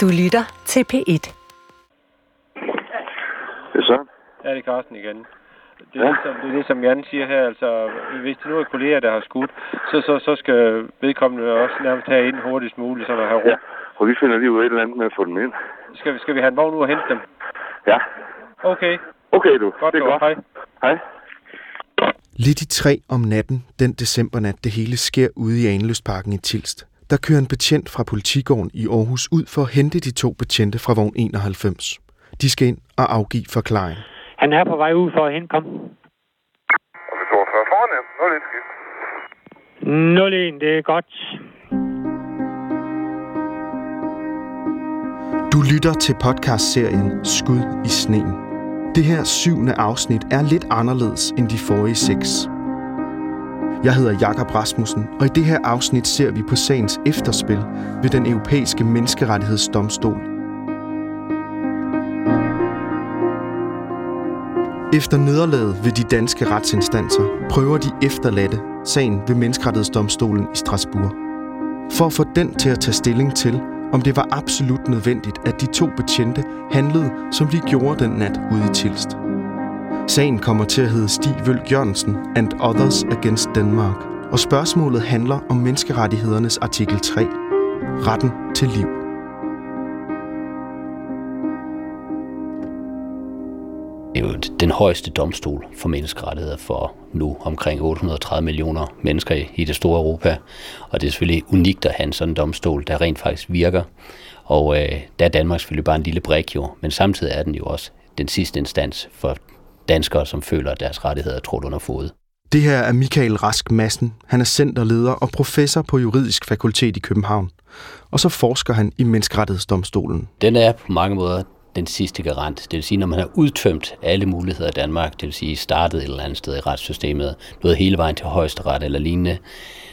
Du lytter til P1. Det er Søren. Ja, det er Carsten igen. Det er, Ja. ja. det, er det, som Jan siger her. Altså, hvis det nu er kolleger, der har skudt, så, så, så skal vedkommende også nærmest have ind hurtigst muligt, så der har ro. Ja. Og vi finder lige ud af et eller andet med at få dem ind. Skal, vi- skal vi have en vogn ud og hente dem? Ja. Okay, Okay, du. godt. det er så. godt. Hej. Hej. Lidt i tre om natten, den decembernat, det hele sker ude i Aneløsparken i Tilst. Der kører en betjent fra politigården i Aarhus ud for at hente de to betjente fra vogn 91. De skal ind og afgive forklaring. Han er på vej ud for at hente kom. Og vi 42 foran det lidt skidt. 01, det er godt. Du lytter til podcastserien Skud i sneen. Det her syvende afsnit er lidt anderledes end de forrige seks. Jeg hedder Jakob Rasmussen, og i det her afsnit ser vi på sagens efterspil ved den europæiske menneskerettighedsdomstol. Efter nederlaget ved de danske retsinstanser prøver de efterladte sagen ved menneskerettighedsdomstolen i Strasbourg. For at få den til at tage stilling til, om det var absolut nødvendigt, at de to betjente handlede, som de gjorde den nat ude i Tilst. Sagen kommer til at hedde Stig Vølk Jørgensen and Others Against Denmark, og spørgsmålet handler om menneskerettighedernes artikel 3, retten til liv. Det er jo den højeste domstol for menneskerettigheder for nu omkring 830 millioner mennesker i- i det store Europa. Og det er selvfølgelig unikt at have en sådan domstol, der rent faktisk virker. Og øh, der er Danmark selvfølgelig bare en lille brik jo, men samtidig er den jo også den sidste instans for danskere, som føler, at deres rettigheder er trådt under fod. Det her er Michael Rask Madsen. Han er centerleder og professor på Juridisk Fakultet i København. Og så forsker han i Menneskerettighedsdomstolen. Den er på mange måder den sidste garant. Det vil sige, når man har udtømt alle muligheder i Danmark, det vil sige startet et eller andet sted i retssystemet, nået hele vejen til højesteret eller lignende,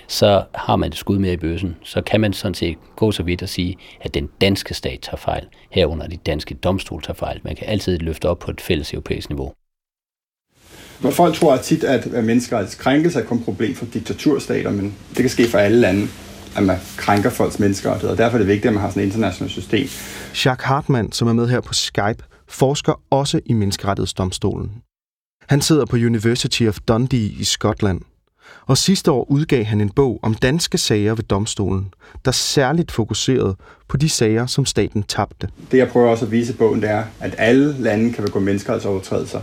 så har man et skud mere i bøssen. Så kan man sådan set gå så vidt og sige, at den danske stat tager fejl, herunder de danske domstol tager fejl. Man kan altid løfte op på et fælles europæisk niveau. Hvor folk tror tit, at menneskerettighedskrænkelse er kun et problem for diktaturstater, men det kan ske for alle lande, at man krænker folks menneskerettigheder. Og derfor er det vigtigt, at man har sådan et internationalt system. Jacques Hartmann, som er med her på Skype, forsker også i Menneskerettighedsdomstolen. Han sidder på University of Dundee i Skotland. Og sidste år udgav han en bog om danske sager ved domstolen, der særligt fokuserede på de sager, som staten tabte. Det, jeg prøver også at vise i bogen, det er, at alle lande kan begå menneskerettighedsovertrædelser.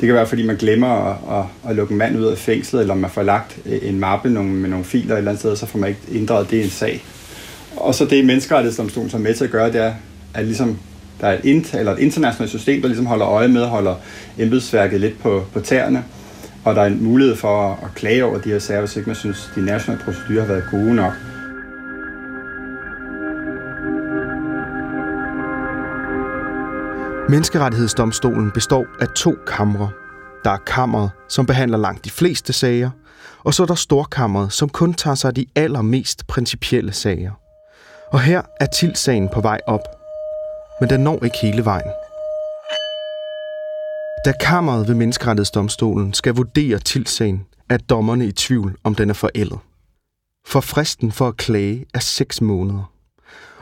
Det kan være, fordi man glemmer at, at, at lukke en mand ud af fængslet, eller man får lagt øh, en mappe med nogle filer et eller andet sted, så får man ikke inddraget det i en sag. Og så det, menneskerettighedsdomstolen som er med til at gøre, det er, at ligesom, der er et, int, eller et internationalt system, der ligesom holder øje med, holder embedsværket lidt på, på tæerne, og der er en mulighed for at, at klage over de her sager, hvis ikke man synes, de nationale procedurer har været gode nok. Menneskerettighedsdomstolen består af to kamre. Der er kammeret, som behandler langt de fleste sager, og så er der storkammeret, som kun tager sig af de allermest principielle sager. Og her er tilsagen på vej op, men den når ikke hele vejen. Da kammeret ved Menneskerettighedsdomstolen skal vurdere tilsagen, er dommerne i tvivl, om den er forældet. For fristen for at klage er 6 måneder.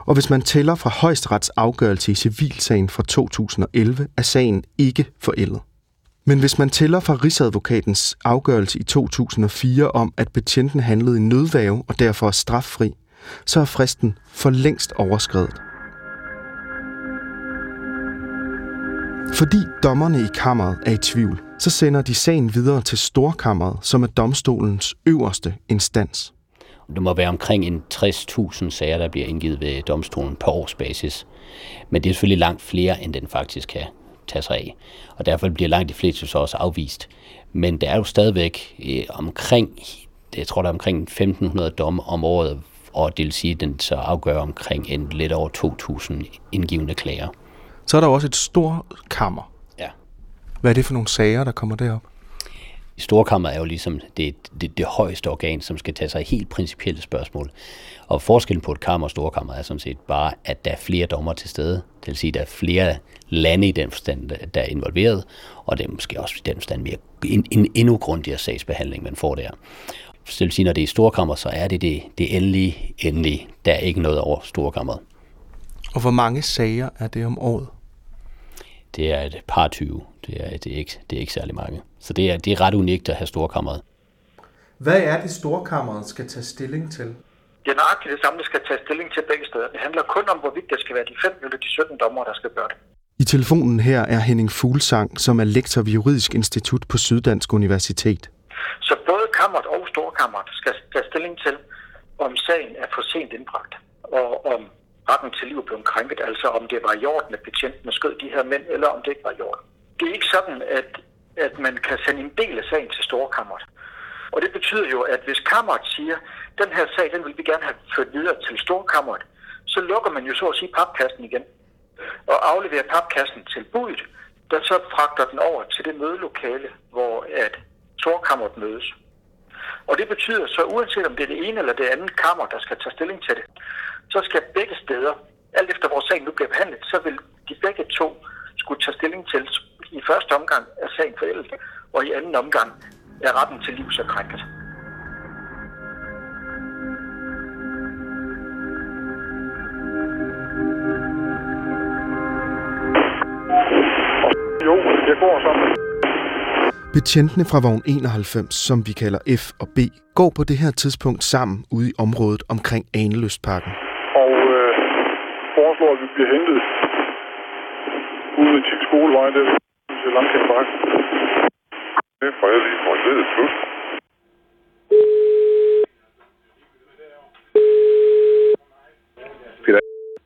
Og hvis man tæller fra højesterets afgørelse i civilsagen fra 2011, er sagen ikke forældet. Men hvis man tæller fra Rigsadvokatens afgørelse i 2004 om, at betjenten handlede i nødvæve og derfor er straffri, så er fristen for længst overskrevet. Fordi dommerne i kammeret er i tvivl, så sender de sagen videre til Storkammeret, som er domstolens øverste instans. Det må være omkring en 60.000 sager, der bliver indgivet ved domstolen på årsbasis. Men det er selvfølgelig langt flere, end den faktisk kan tage sig af. Og derfor bliver langt de fleste så også afvist. Men der er jo stadigvæk øh, omkring, jeg tror der er omkring 1.500 domme om året, og det vil sige, at den så afgør omkring en lidt over 2.000 indgivende klager. Så er der også et stort kammer. Ja. Hvad er det for nogle sager, der kommer derop? Storkammeret er jo ligesom det, det, det højeste organ, som skal tage sig helt principielle spørgsmål. Og forskellen på et kammer og storkammer er sådan set bare, at der er flere dommer til stede. Det vil sige, at der er flere lande i den forstand, der er involveret, og det er måske også i den forstand mere, en, en endnu grundigere sagsbehandling, man får der. Så det vil sige, når det er storkammer, så er det det, det endelige, endelige. Der er ikke noget over storkammeret. Og hvor mange sager er det om året? Det er et par 20. Det er, det er, ikke, det er ikke særlig mange. Så det er, det er ret unikt at have storkammeret. Hvad er det, storkammeret skal tage stilling til? Det er nøjagtigt det samme, der skal tage stilling til begge steder. Det handler kun om, hvorvidt det skal være de 5 eller de 17 dommer, der skal gøre det. I telefonen her er Henning Fuglsang, som er lektor ved Juridisk Institut på Syddansk Universitet. Så både kammeret og storkammeret skal tage stilling til, om sagen er for sent indbragt, og om retten til liv blev krænket, altså om det var i orden, at betjentene skød de her mænd, eller om det ikke var i orden. Det er ikke sådan, at, at man kan sende en del af sagen til storkammeret. Og det betyder jo, at hvis kammeret siger, den her sag, den vil vi gerne have ført videre til storkammeret, så lukker man jo så at sige papkassen igen og afleverer papkassen til budet, der så fragter den over til det mødelokale, hvor at storkammeret mødes. Og det betyder så, uanset om det er det ene eller det andet kammer, der skal tage stilling til det, så skal begge steder, alt efter hvor sagen nu bliver behandlet, så vil de begge to skulle tage stilling til i første omgang er sagen forældet, og i anden omgang er retten til liv så krænket. Jo, jeg går så. Betjentene fra vogn 91, som vi kalder F og B, går på det her tidspunkt sammen ude i området omkring Aneløstparken. Og øh, foreslår, at vi bliver hentet ude til skolevej, der til Langkæmpebakke. Det er for heldigt for ledet plus.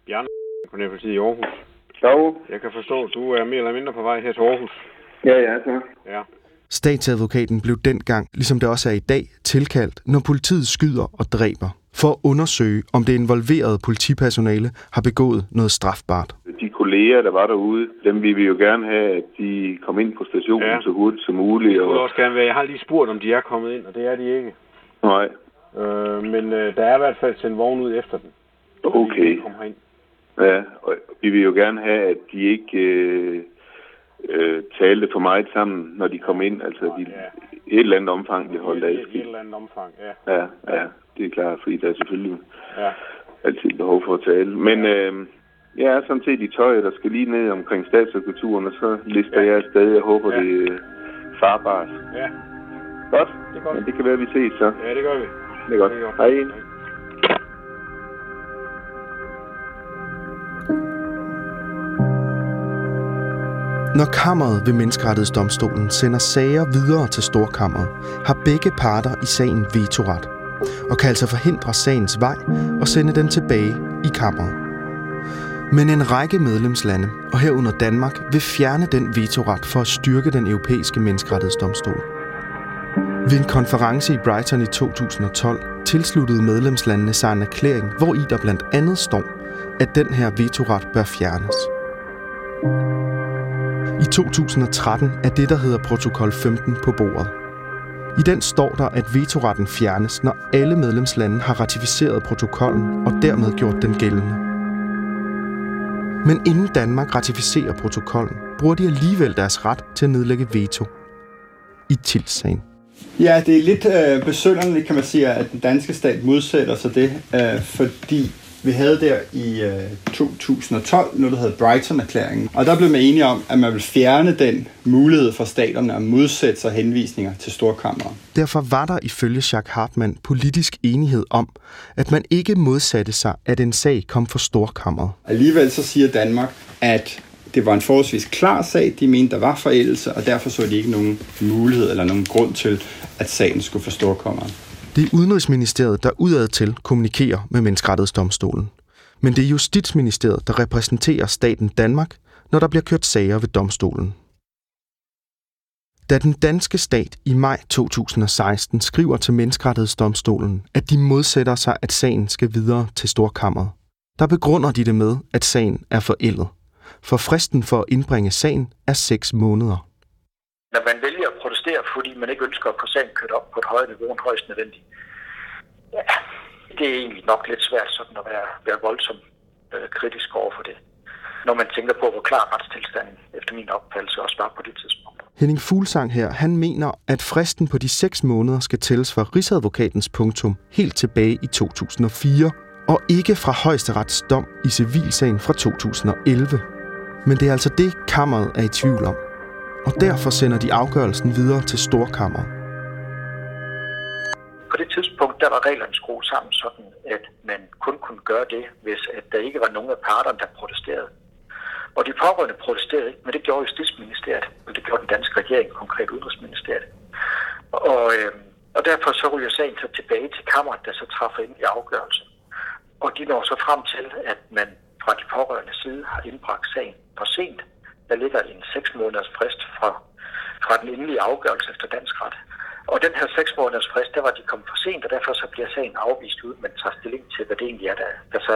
Bjarne, Kriminalpolitiet i Aarhus. Jo, Jeg kan forstå, at du er mere eller mindre på vej her til Aarhus. ja, ja, så. Ja. Statsadvokaten blev dengang, ligesom det også er i dag, tilkaldt, når politiet skyder og dræber, for at undersøge, om det involverede politipersonale har begået noget strafbart. De kolleger, der var derude, dem vil vi jo gerne have, at de kom ind på stationen Ja. så hurtigt som muligt. Det kunne Og... også gerne være. Jeg har lige spurgt, om de er kommet ind, og det er de ikke. Nej, Øh, men øh, der er i hvert fald sendt vogn ud efter den. fordi okay. De kommer herind. Ja, og vi vil jo gerne have, at de ikke øh, øh, talte for meget sammen, når de kom ind. Altså, de, Ja. et eller andet omfang bliver holdt af. I et eller andet omfang, ja. Ja, ja, det er klart, fordi der er selvfølgelig ja. altid behov for at tale. Men øh, jeg er sådan set i tøjet, der skal lige ned omkring statskulturen, og så lister Ja. jeg afsted. Jeg håber, Ja. det er farbart. Ja, Godt, det er godt. men det kan være, vi ses så. Ja, det gør vi. Det er godt. Det er godt. Hej. Når kammeret ved menneskerettighedsdomstolen sender sager videre til storkammeret, har begge parter i sagen vetoret, og kan altså forhindre sagens vej og sende den tilbage i kammeret. Men en række medlemslande, og herunder Danmark, vil fjerne den vetoret for at styrke den europæiske menneskerettighedsdomstol. Ved en konference i Brighton i 2012 tilsluttede medlemslandene sig en erklæring, hvor i der blandt andet står, at den her vetoret bør fjernes. I 2013 er det, der hedder protokol 15 på bordet. I den står der, at vetoretten fjernes, når alle medlemslande har ratificeret protokollen og dermed gjort den gældende. Men inden Danmark ratificerer protokollen, bruger de alligevel deres ret til at nedlægge veto. I tilsagen. Ja, det er lidt øh, besynderligt, kan man sige, at den danske stat modsætter sig det, øh, fordi vi havde der i øh, 2012 noget, der hedder Brighton-erklæringen, og der blev man enige om, at man vil fjerne den mulighed for staterne at modsætte sig henvisninger til storkammeret. Derfor var der ifølge Jacques Hartmann politisk enighed om, at man ikke modsatte sig, at en sag kom for storkammeret. Alligevel så siger Danmark, at det var en forholdsvis klar sag. De mente, der var forældelse, og derfor så de ikke nogen mulighed eller nogen grund til, at sagen skulle for storkammeret. Det er Udenrigsministeriet, der udad til kommunikerer med Menneskerettighedsdomstolen. Men det er Justitsministeriet, der repræsenterer staten Danmark, når der bliver kørt sager ved domstolen. Da den danske stat i maj 2016 skriver til Menneskerettighedsdomstolen, at de modsætter sig, at sagen skal videre til Storkammeret, der begrunder de det med, at sagen er forældet. For fristen for at indbringe sagen er 6 måneder. Når man vælger fordi man ikke ønsker at få sagen kørt op på et højere niveau end højst nødvendigt, ja, det er egentlig nok lidt svært sådan at være, være voldsom øh, kritisk over for det. Når man tænker på, hvor klar retstilstanden efter min opfattelse også var på det tidspunkt. Henning Fuglsang her, han mener, at fristen på de 6 måneder skal tælles fra Rigsadvokatens punktum helt tilbage i 2004, og ikke fra højesterets dom i civilsagen fra 2011. Men det er altså det, kammeret er i tvivl om. Og derfor sender de afgørelsen videre til Storkammeret. På det tidspunkt, der var reglerne skruet sammen sådan, at man kun kunne gøre det, hvis at der ikke var nogen af parterne, der protesterede. Og de pårørende protesterede ikke, men det gjorde Justitsministeriet, og det gjorde den danske regering, konkret Udenrigsministeriet. Og, øh, og derfor så ryger sagen så tilbage til kammeret, der så træffer ind i afgørelse. Og de når så frem til, at man fra de pårørende side har indbragt sagen for sent. Der ligger en 6 måneders frist fra, fra den endelige afgørelse efter dansk ret. Og den her 6 måneders frist, der var de kommet for sent, og derfor så bliver sagen afvist ud, men tager stilling til, hvad det egentlig er, der, der så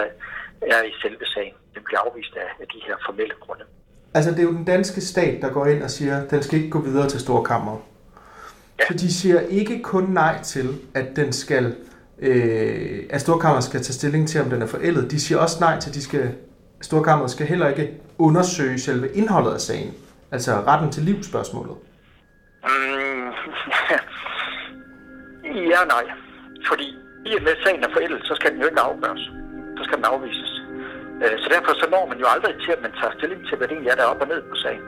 er i selve sagen. Den bliver afvist af, af de her formelle grunde. Altså, det er jo den danske stat, der går ind og siger, at den skal ikke gå videre til Storkammeret. Ja. Så de siger ikke kun nej til, at den skal, øh, at Storkammeret skal tage stilling til, om den er forældet. De siger også nej til, at de skal, Storkammeret skal heller ikke undersøge selve indholdet af sagen. Altså retten til livsspørgsmålet. Mm, ja nej. Fordi i og med sagen er forældet, så skal den jo ikke afgøres. Så skal den afvises. Øh, Så derfor så når man jo aldrig til, at man tager stilling til, hvad det egentlig er, der er op og ned på sagen.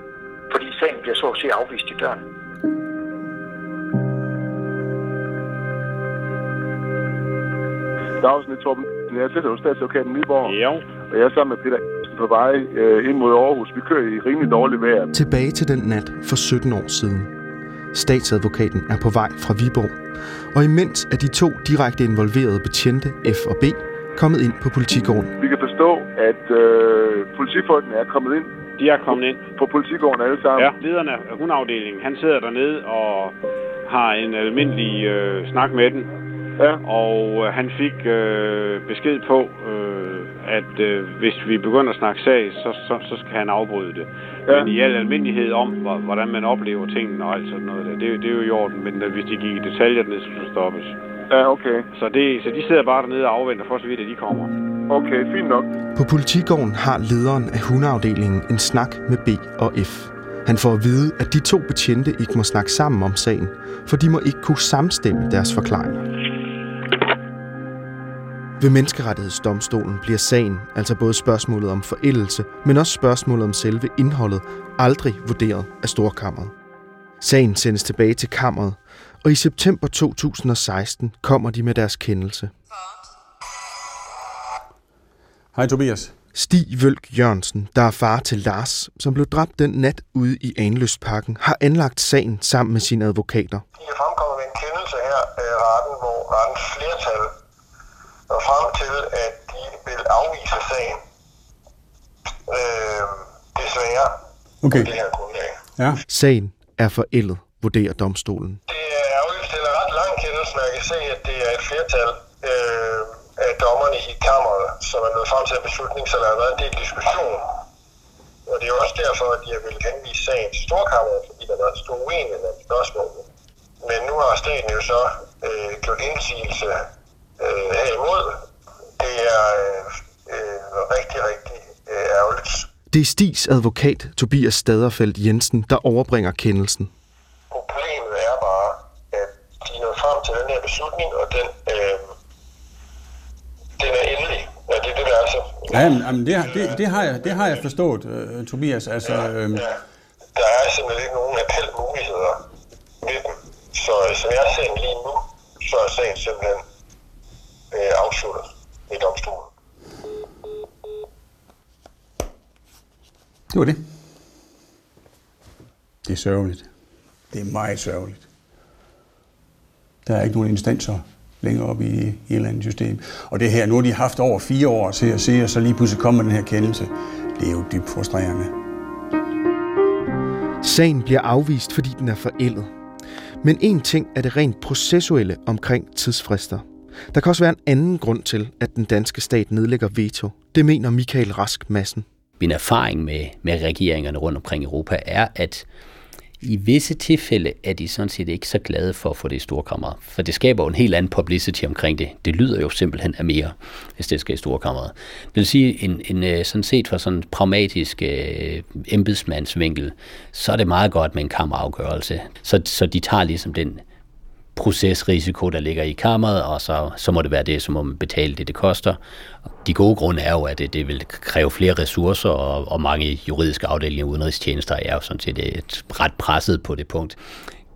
Fordi sagen bliver så at sige afvist i døren. Dagsen i Torben. Jeg sidder hos statsadvokaten Nyborg, Jo. og jeg er sammen med Peter på vej øh, ind mod Aarhus. Vi kører i rimelig dårligt vejr. Tilbage til den nat for 17 år siden. Statsadvokaten er på vej fra Viborg, og imens er de to direkte involverede betjente F og B kommet ind på politigården. Vi kan forstå, at øh, politifolkene er kommet ind De er kommet ind. på politigården alle sammen. Ja, lederen af hundafdelingen, han sidder dernede og har en almindelig øh, snak med den. Ja. Og øh, han fik øh, besked på, øh, at øh, hvis vi begynder at snakke sag, så, så, så skal han afbryde det. Ja. Men i al almindelighed om, hvor- hvordan man oplever tingene og alt sådan noget, der, det, er jo- det er jo i orden. Men øh, hvis de gik i detaljer ned, så skulle det stoppes. Ja, okay. Så, det, så de sidder bare dernede og afventer for så vidt, at de kommer. Okay, fint nok. På politigården har lederen af hundeafdelingen en snak med B og F. Han får at vide, at de to betjente ikke må snakke sammen om sagen, for de må ikke kunne samstemme deres forklaringer. Ved Menneskerettighedsdomstolen bliver sagen, altså både spørgsmålet om forældelse, men også spørgsmålet om selve indholdet, aldrig vurderet af Storkammeret. Sagen sendes tilbage til kammeret, og i september 2016 kommer de med deres kendelse. Hej Tobias. Stig Vølk Jørgensen, der er far til Lars, som blev dræbt den nat ude i Anløstparken, har anlagt sagen sammen med sine advokater. De er fremkommet med en kendelse her af retten, hvor rettens flertal var frem til, at de vil afvise sagen. Øh, desværre Okay. det her grundlag. Ja. Sagen er forældet, vurderer domstolen. Det er jo en ret lang kendelse, når jeg kan se, at det er et flertal øh, af dommerne i kammeret, som er nået frem til en beslutning, så der har været en del diskussion. Og det er jo også derfor, at jeg vil henvise sagen til Storkammeret, fordi der har været stor uenighed om spørgsmålet. Men nu har staten jo så øh, gjort indsigelse øh, herimod. Det er øh, øh, rigtig, rigtig øh, ærgerligt. Det er Stigs advokat, Tobias Staderfeldt Jensen, der overbringer kendelsen. Problemet er bare, at de er nået frem til den her beslutning, og den, øh, den er endelig. Ja, det er det, der er så. Ja, jamen, jamen, det, det, det, har jeg, det har jeg forstået, øh, Tobias. Altså, øh, Ja, der er simpelthen ikke nogen appelmuligheder ved dem. Så øh, som jeg ser den lige nu, så er sagen simpelthen øh, afsluttet i domstolen. det var det. Det er sørgeligt. Det er meget sørgeligt. Der er ikke nogen instanser længere op i, i et eller andet system. Og det her, nu har de haft over fire år til at se, og så lige pludselig kommer den her kendelse. Det er jo dybt frustrerende. Sagen bliver afvist, fordi den er forældet. Men en ting er det rent processuelle omkring tidsfrister. Der kan også være en anden grund til, at den danske stat nedlægger veto. Det mener Michael Rask Madsen. Min erfaring med, med regeringerne rundt omkring i Europa er, at i visse tilfælde er de sådan set ikke så glade for at få det i storkammeret. For det skaber jo en helt anden publicity omkring det. Det lyder jo simpelthen af mere, hvis det skal i storkammeret. Det vil sige, en, en, øh, sådan set fra sådan en pragmatisk øh, embedsmandsvinkel, så er det meget godt med en kammerafgørelse. Så, så de tager ligesom den procesrisiko, der ligger i kammeret, og så, så må det være det, som må man betale det, det koster. De gode grunde er jo, at det, det vil kræve flere ressourcer, og, og mange juridiske afdelinger og udenrigstjenester er jo sådan set et ret presset på det punkt.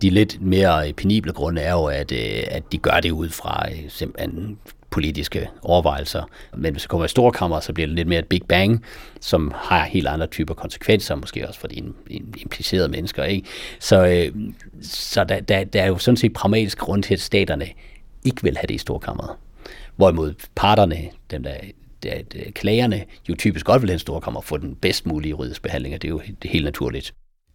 De lidt mere penible grunde er jo, at, øh, at de gør det ud fra øh, simpelthen politiske overvejelser. Men hvis det kommer i storkammer, så bliver det lidt mere et big bang, som har helt andre typer konsekvenser, måske også for de implicerede mennesker. Ikke? Så, øh, så der, der, der er jo sådan set pragmatisk grund til, at staterne ikke vil have det i storkammeret. Hvorimod parterne, dem der at klagerne jo typisk godt vil have en storkammer få den bedst mulige juridiske behandling, og det er jo det er helt naturligt.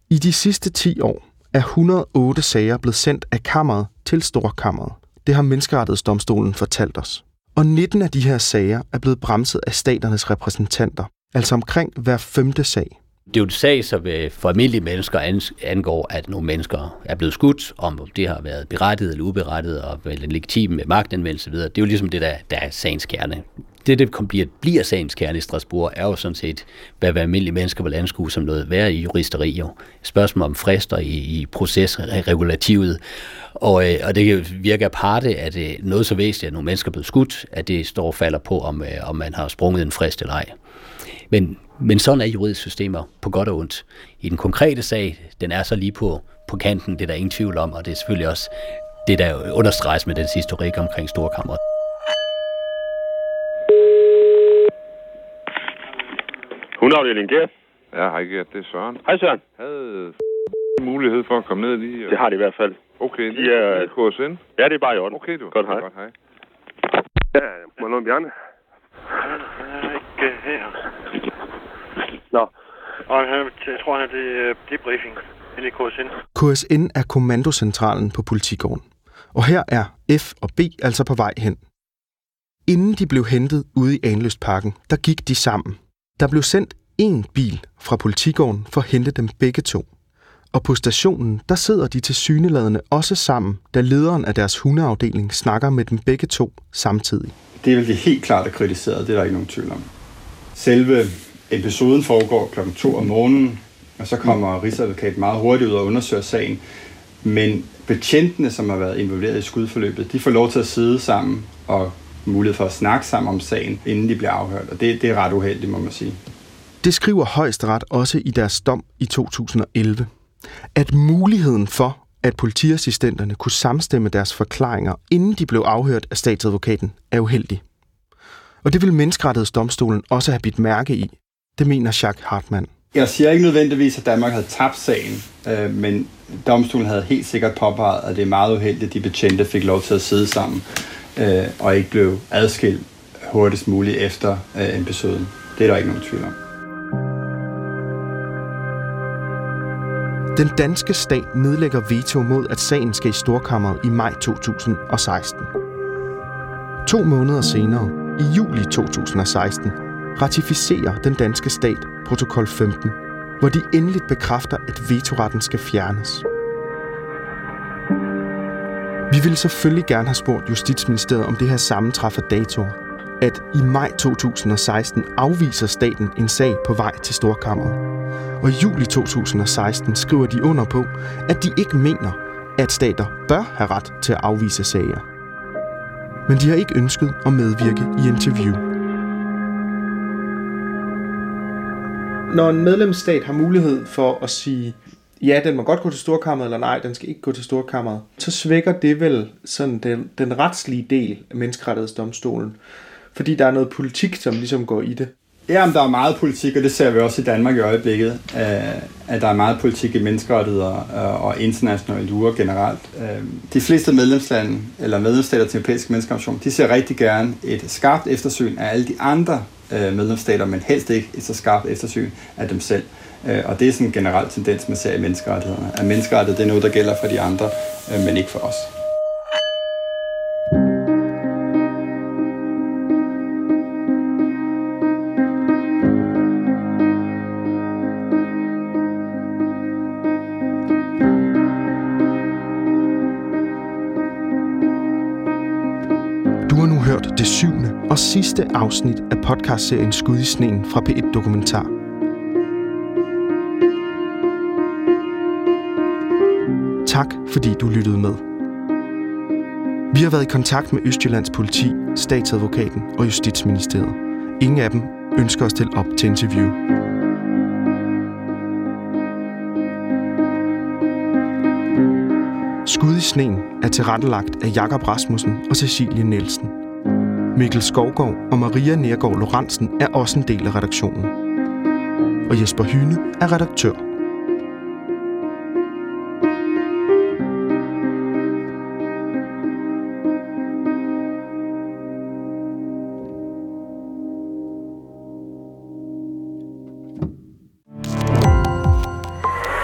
I de sidste 10 år er 108 sager blevet sendt af kammeret til storkammeret. Det har Menneskerettighedsdomstolen fortalt os. Og 19 af de her sager er blevet bremset af staternes repræsentanter, altså omkring hver femte sag. Det er jo en sag, som øh, for almindelige mennesker angår, at nogle mennesker er blevet skudt, om det har været berettiget eller uberettiget, og vel legitim magtanvendelse videre. Det er jo ligesom det, der, der er sagens kerne det, det bliver, bliver sagens kerne i Strasbourg, er jo sådan set, hvad, hvad almindelige mennesker vil anskue som noget værd i juristeri. Jo. Spørgsmål om frister i, i procesregulativet. Og, øh, og det virker aparte, at øh, noget så væsentligt, at nogle mennesker er blevet skudt, at det står og falder på, om, øh, om man har sprunget en frist eller ej. Men, men sådan er juridiske systemer på godt og ondt. I den konkrete sag, den er så lige på, på kanten, det er der ingen tvivl om, og det er selvfølgelig også det, der understreges med den historik omkring Storkammeret. Hundeafdeling Gert. Ja, hej Gert, det er Søren. Hej Søren. Havde mulighed for at komme ned lige? Det har de i hvert fald. Okay, de det er... KSN? Ja, det er bare i orden. Okay, du. Godt, hej. Godt, hej. Ja, må jeg Bjarne? Han er ikke her. Nå. Og han, jeg tror, han er det debriefing inde i KSN. KSN er kommandocentralen på politigården. Og her er F og B altså på vej hen. Inden de blev hentet ude i Anløstparken, der gik de sammen. Der blev sendt en bil fra politigården for at hente dem begge to. Og på stationen, der sidder de til syneladende også sammen, da lederen af deres hundeafdeling snakker med dem begge to samtidig. Det vil det helt klart have kritiseret, det er der ikke nogen tvivl om. Selve episoden foregår klokken 2 om morgenen, og så kommer Rigsadvokat meget hurtigt ud og undersøger sagen. Men betjentene, som har været involveret i skudforløbet, de får lov til at sidde sammen og mulighed for at snakke sammen om sagen, inden de bliver afhørt. Og det, det er ret uheldigt, må man sige. Det skriver højesteret også i deres dom i 2011, at muligheden for, at politiassistenterne kunne samstemme deres forklaringer, inden de blev afhørt af statsadvokaten, er uheldig. Og det vil Menneskerettighedsdomstolen også have bidt mærke i. Det mener Jacques Hartmann. Jeg siger ikke nødvendigvis, at Danmark havde tabt sagen, øh, men domstolen havde helt sikkert påpeget, at det er meget uheldigt, at de betjente fik lov til at sidde sammen øh, og ikke blev adskilt hurtigst muligt efter øh, episoden. Det er der ikke nogen tvivl om. Den danske stat nedlægger veto mod, at sagen skal i Storkammeret i maj 2016. To måneder senere, i juli 2016, ratificerer den danske stat protokol 15, hvor de endeligt bekræfter, at vetoretten skal fjernes. Vi ville selvfølgelig gerne have spurgt Justitsministeriet om det her sammentræf af datoer. At i maj 2016 afviser staten en sag på vej til Storkammeret. Og i juli 2016 skriver de under på, at de ikke mener, at stater bør have ret til at afvise sager. Men de har ikke ønsket at medvirke i interview. Når en medlemsstat har mulighed for at sige, ja, den må godt gå til storkammeret, eller nej, den skal ikke gå til storkammeret, så svækker det vel sådan den, den retslige del af menneskerettighedsdomstolen. Fordi der er noget politik, som ligesom går i det. Ja, men der er meget politik, og det ser vi også i Danmark i øjeblikket, øh, at der er meget politik i menneskerettigheder øh, og internationale jure generelt. Øh, de fleste medlemslande, eller medlemsstater til Europæiske menneskerettigheder, de ser rigtig gerne et skarpt eftersyn af alle de andre medlemsstater, men helst ikke et så skarpt eftersyn af dem selv. Øh, og det er sådan en generel tendens, man ser i menneskerettighederne. At menneskerettighed det er noget, der gælder for de andre, øh, men ikke for os. det syvende og sidste afsnit af podcastserien Skud i sneen fra P1 Dokumentar. Tak fordi du lyttede med. Vi har været i kontakt med Østjyllands politi, statsadvokaten og Justitsministeriet. Ingen af dem ønsker at stille op til interview. Skud i sneen er tilrettelagt af Jakob Rasmussen og Cecilie Nielsen. Mikkel Skovgaard og Maria Nergård Lorentzen er også en del af redaktionen. Og Jesper Hyne er redaktør.